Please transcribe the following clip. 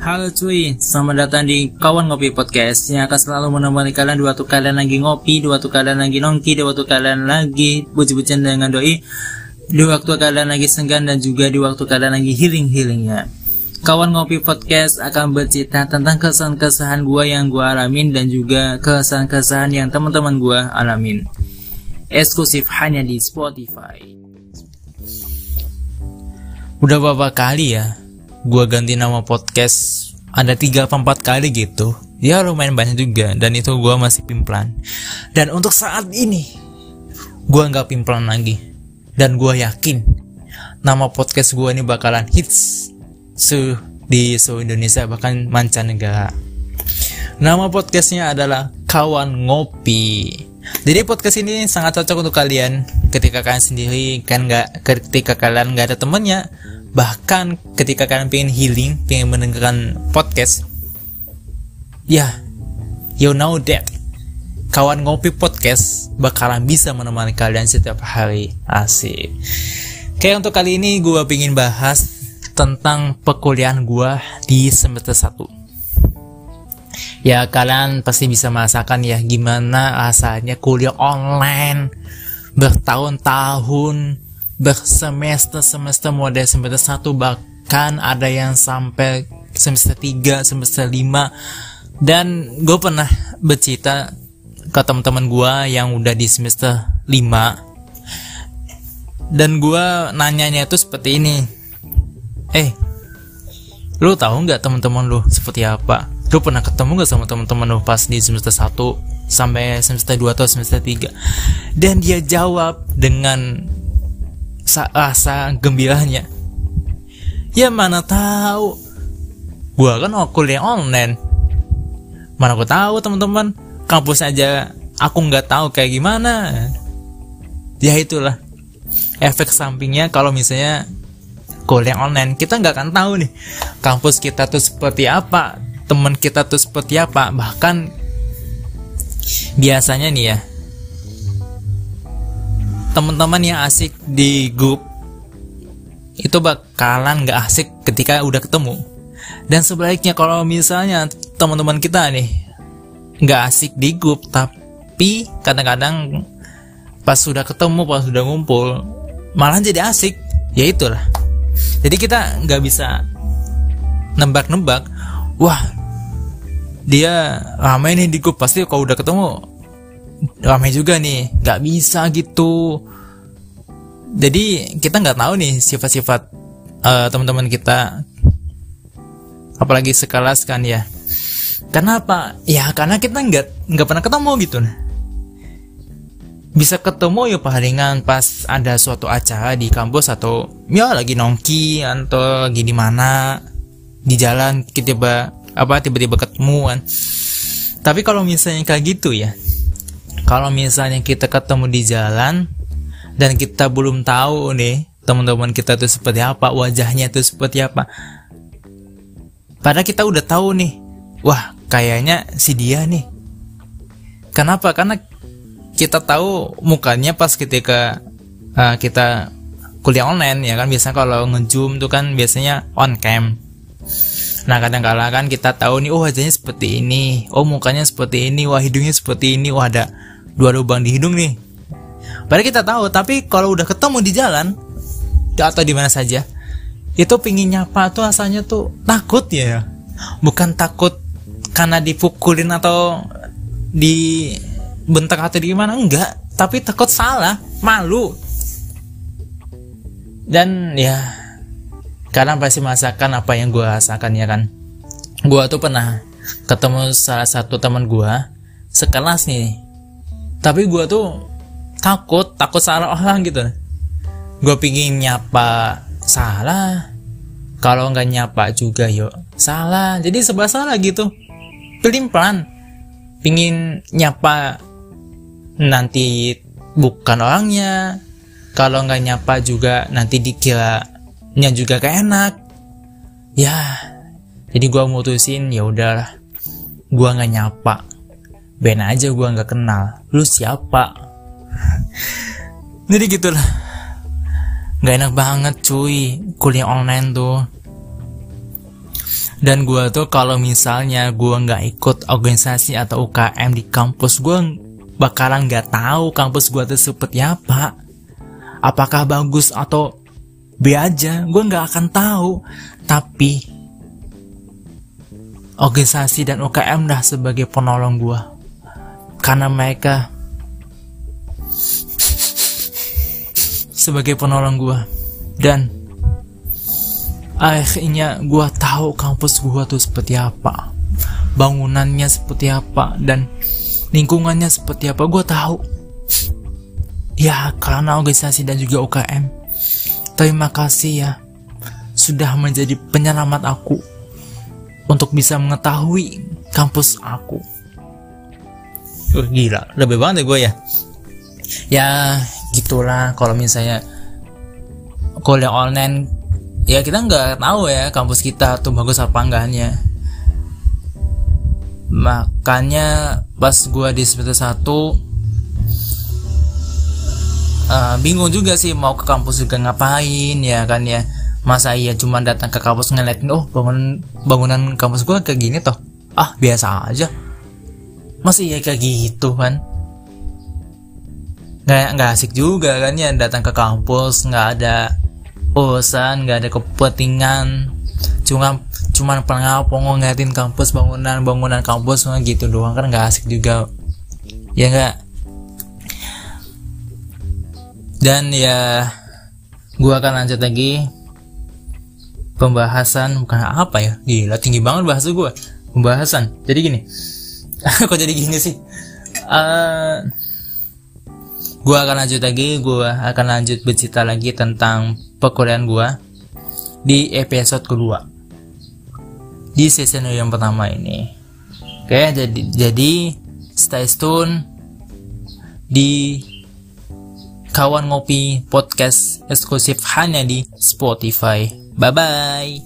Halo cuy, selamat datang di Kawan Ngopi Podcast yang akan selalu menemani kalian di waktu kalian lagi ngopi, di waktu kalian lagi nongki, di waktu kalian lagi buci-bucian dengan doi, di waktu kalian lagi senggan dan juga di waktu kalian lagi healing-healingnya. Kawan Ngopi Podcast akan bercerita tentang kesan-kesan gua yang gua alamin dan juga kesan-kesan yang teman-teman gua alamin. Eksklusif hanya di Spotify. Udah beberapa kali ya gua ganti nama podcast ada tiga atau empat kali gitu ya lumayan banyak juga dan itu gua masih pimplan. Dan untuk saat ini gua nggak pimplan lagi. Dan gua yakin nama podcast gua ini bakalan hits su di seluruh Indonesia bahkan mancanegara. Nama podcastnya adalah kawan ngopi. Jadi podcast ini sangat cocok untuk kalian. Ketika kalian sendiri kan nggak ketika kalian nggak ada temennya bahkan ketika kalian pengen healing pengen mendengarkan podcast ya yeah, you know that kawan ngopi podcast bakalan bisa menemani kalian setiap hari. Asik. Kayak untuk kali ini gue pengen bahas tentang perkuliahan gue di semester 1 ya kalian pasti bisa merasakan ya gimana rasanya kuliah online bertahun-tahun bersemester-semester model semester satu bahkan ada yang sampai semester 3, semester 5 dan gue pernah bercerita ke teman-teman gue yang udah di semester 5 dan gue nanyanya itu seperti ini. Eh lu tahu nggak teman-teman lu seperti apa? Lu pernah ketemu nggak sama teman-teman lu pas di semester 1 sampai semester 2 atau semester 3 dan dia jawab dengan rasa gembiranya. Ya mana tahu. Gua kan mau kuliah online. Mana gua tahu teman-teman. Kampus aja aku nggak tahu kayak gimana. Ya itulah efek sampingnya kalau misalnya kuliah online. Kita nggak akan tahu nih kampus kita tuh seperti apa teman kita tuh seperti apa. Bahkan biasanya nih ya teman-teman yang asik di grup itu bakalan gak asik ketika udah ketemu. Dan sebaliknya kalau misalnya teman-teman kita nih gak asik di grup tapi kadang-kadang pas sudah ketemu pas sudah ngumpul malah jadi asik. Ya itulah. Jadi kita nggak bisa nebak-nebak wah dia ramai nih di grup pasti kalau udah ketemu ramai juga nih. Nggak bisa gitu. Jadi kita nggak tahu nih sifat-sifat uh, teman-teman kita. Apalagi sekelas kan ya. Kenapa ya karena kita nggak nggak pernah ketemu gitu. Nah bisa ketemu ya palingan pas ada suatu acara di kampus atau ya lagi nongki atau lagi di mana di jalan tiba apa tiba-tiba ketemu kan tapi kalau misalnya kayak gitu ya kalau misalnya kita ketemu di jalan dan kita belum tahu nih teman-teman kita tuh seperti apa wajahnya tuh seperti apa. Padahal kita udah tahu nih wah kayaknya si dia nih. Kenapa? Karena kita tahu mukanya pas ketika uh, kita kuliah online ya kan? Biasanya kalau ngezoom tuh kan biasanya on cam. Nah kadang kala kan kita tahu nih oh wajahnya seperti ini oh mukanya seperti ini wah hidungnya seperti ini wah ada dua lubang di hidung nih. Padahal kita tahu tapi kalau udah ketemu di jalan atau di mana saja itu pingin nyapa tuh asalnya tuh takut ya. Bukan takut karena dipukulin atau di bentak atau di gimana enggak. Tapi takut salah malu. Dan ya kadang pasti masakan apa yang gue rasakan ya kan. Gue tuh pernah ketemu salah satu teman gue sekelas nih tapi gue tuh takut takut salah orang gitu. Gue pingin nyapa salah. Kalau nggak nyapa juga yuk salah. Jadi sebab salah gitu. Pelin pelan pingin nyapa nanti bukan orangnya. Kalau nggak nyapa juga nanti dikiranya juga kayak enak. Ya jadi gue mutusin ya udahlah. Gue nggak nyapa Ben aja gue nggak kenal. Lu siapa? Jadi gitulah. Nggak enak banget cuy. Kuliah online tuh. Dan gue tuh kalau misalnya gue nggak ikut organisasi atau UKM di kampus gue bakalan nggak tahu kampus gue tuh seperti apa. Apakah bagus atau B aja gue nggak akan tahu. Tapi organisasi dan UKM dah sebagai penolong gue karena mereka sebagai penolong gue dan akhirnya gue tahu kampus gue tuh seperti apa. Bangunannya seperti apa. Dan lingkungannya seperti apa. Gue tahu. Ya karena organisasi dan juga UKM terima kasih ya. Sudah menjadi penyelamat aku. Untuk bisa mengetahui kampus aku uh, gila. Lebih banget ya gue ya? Ya gitulah kalau misalnya kuliah online ya kita nggak tahu ya kampus kita tuh bagus apa enggaknya. Makanya pas gua di semester 1 uh, bingung juga sih mau ke kampus juga ngapain ya kan ya. Masa iya cuma datang ke kampus ngeliatin oh bangunan bangunan kampus gua kayak gini toh? Ah biasa aja masih iya kayak gitu kan? Nggak nggak asik juga kan? Ya datang ke kampus nggak ada bosan nggak ada kepentingan. Cuma cuma pengapa ngeliatin kampus bangunan bangunan kampus gitu doang kan? Nggak asik juga. Ya nggak? Dan ya gua akan lanjut lagi. Pembahasan bukan apa ya? Gila tinggi banget bahasa gua. Pembahasan. Jadi gini kok jadi gini sih? Uh, gua akan lanjut lagi gua akan lanjut bercerita lagi tentang perkuliahan gua di episode kedua. Di season yang pertama ini. Oke jadi jadi stay tune di kawan ngopi podcast eksklusif hanya di Spotify. Bye bye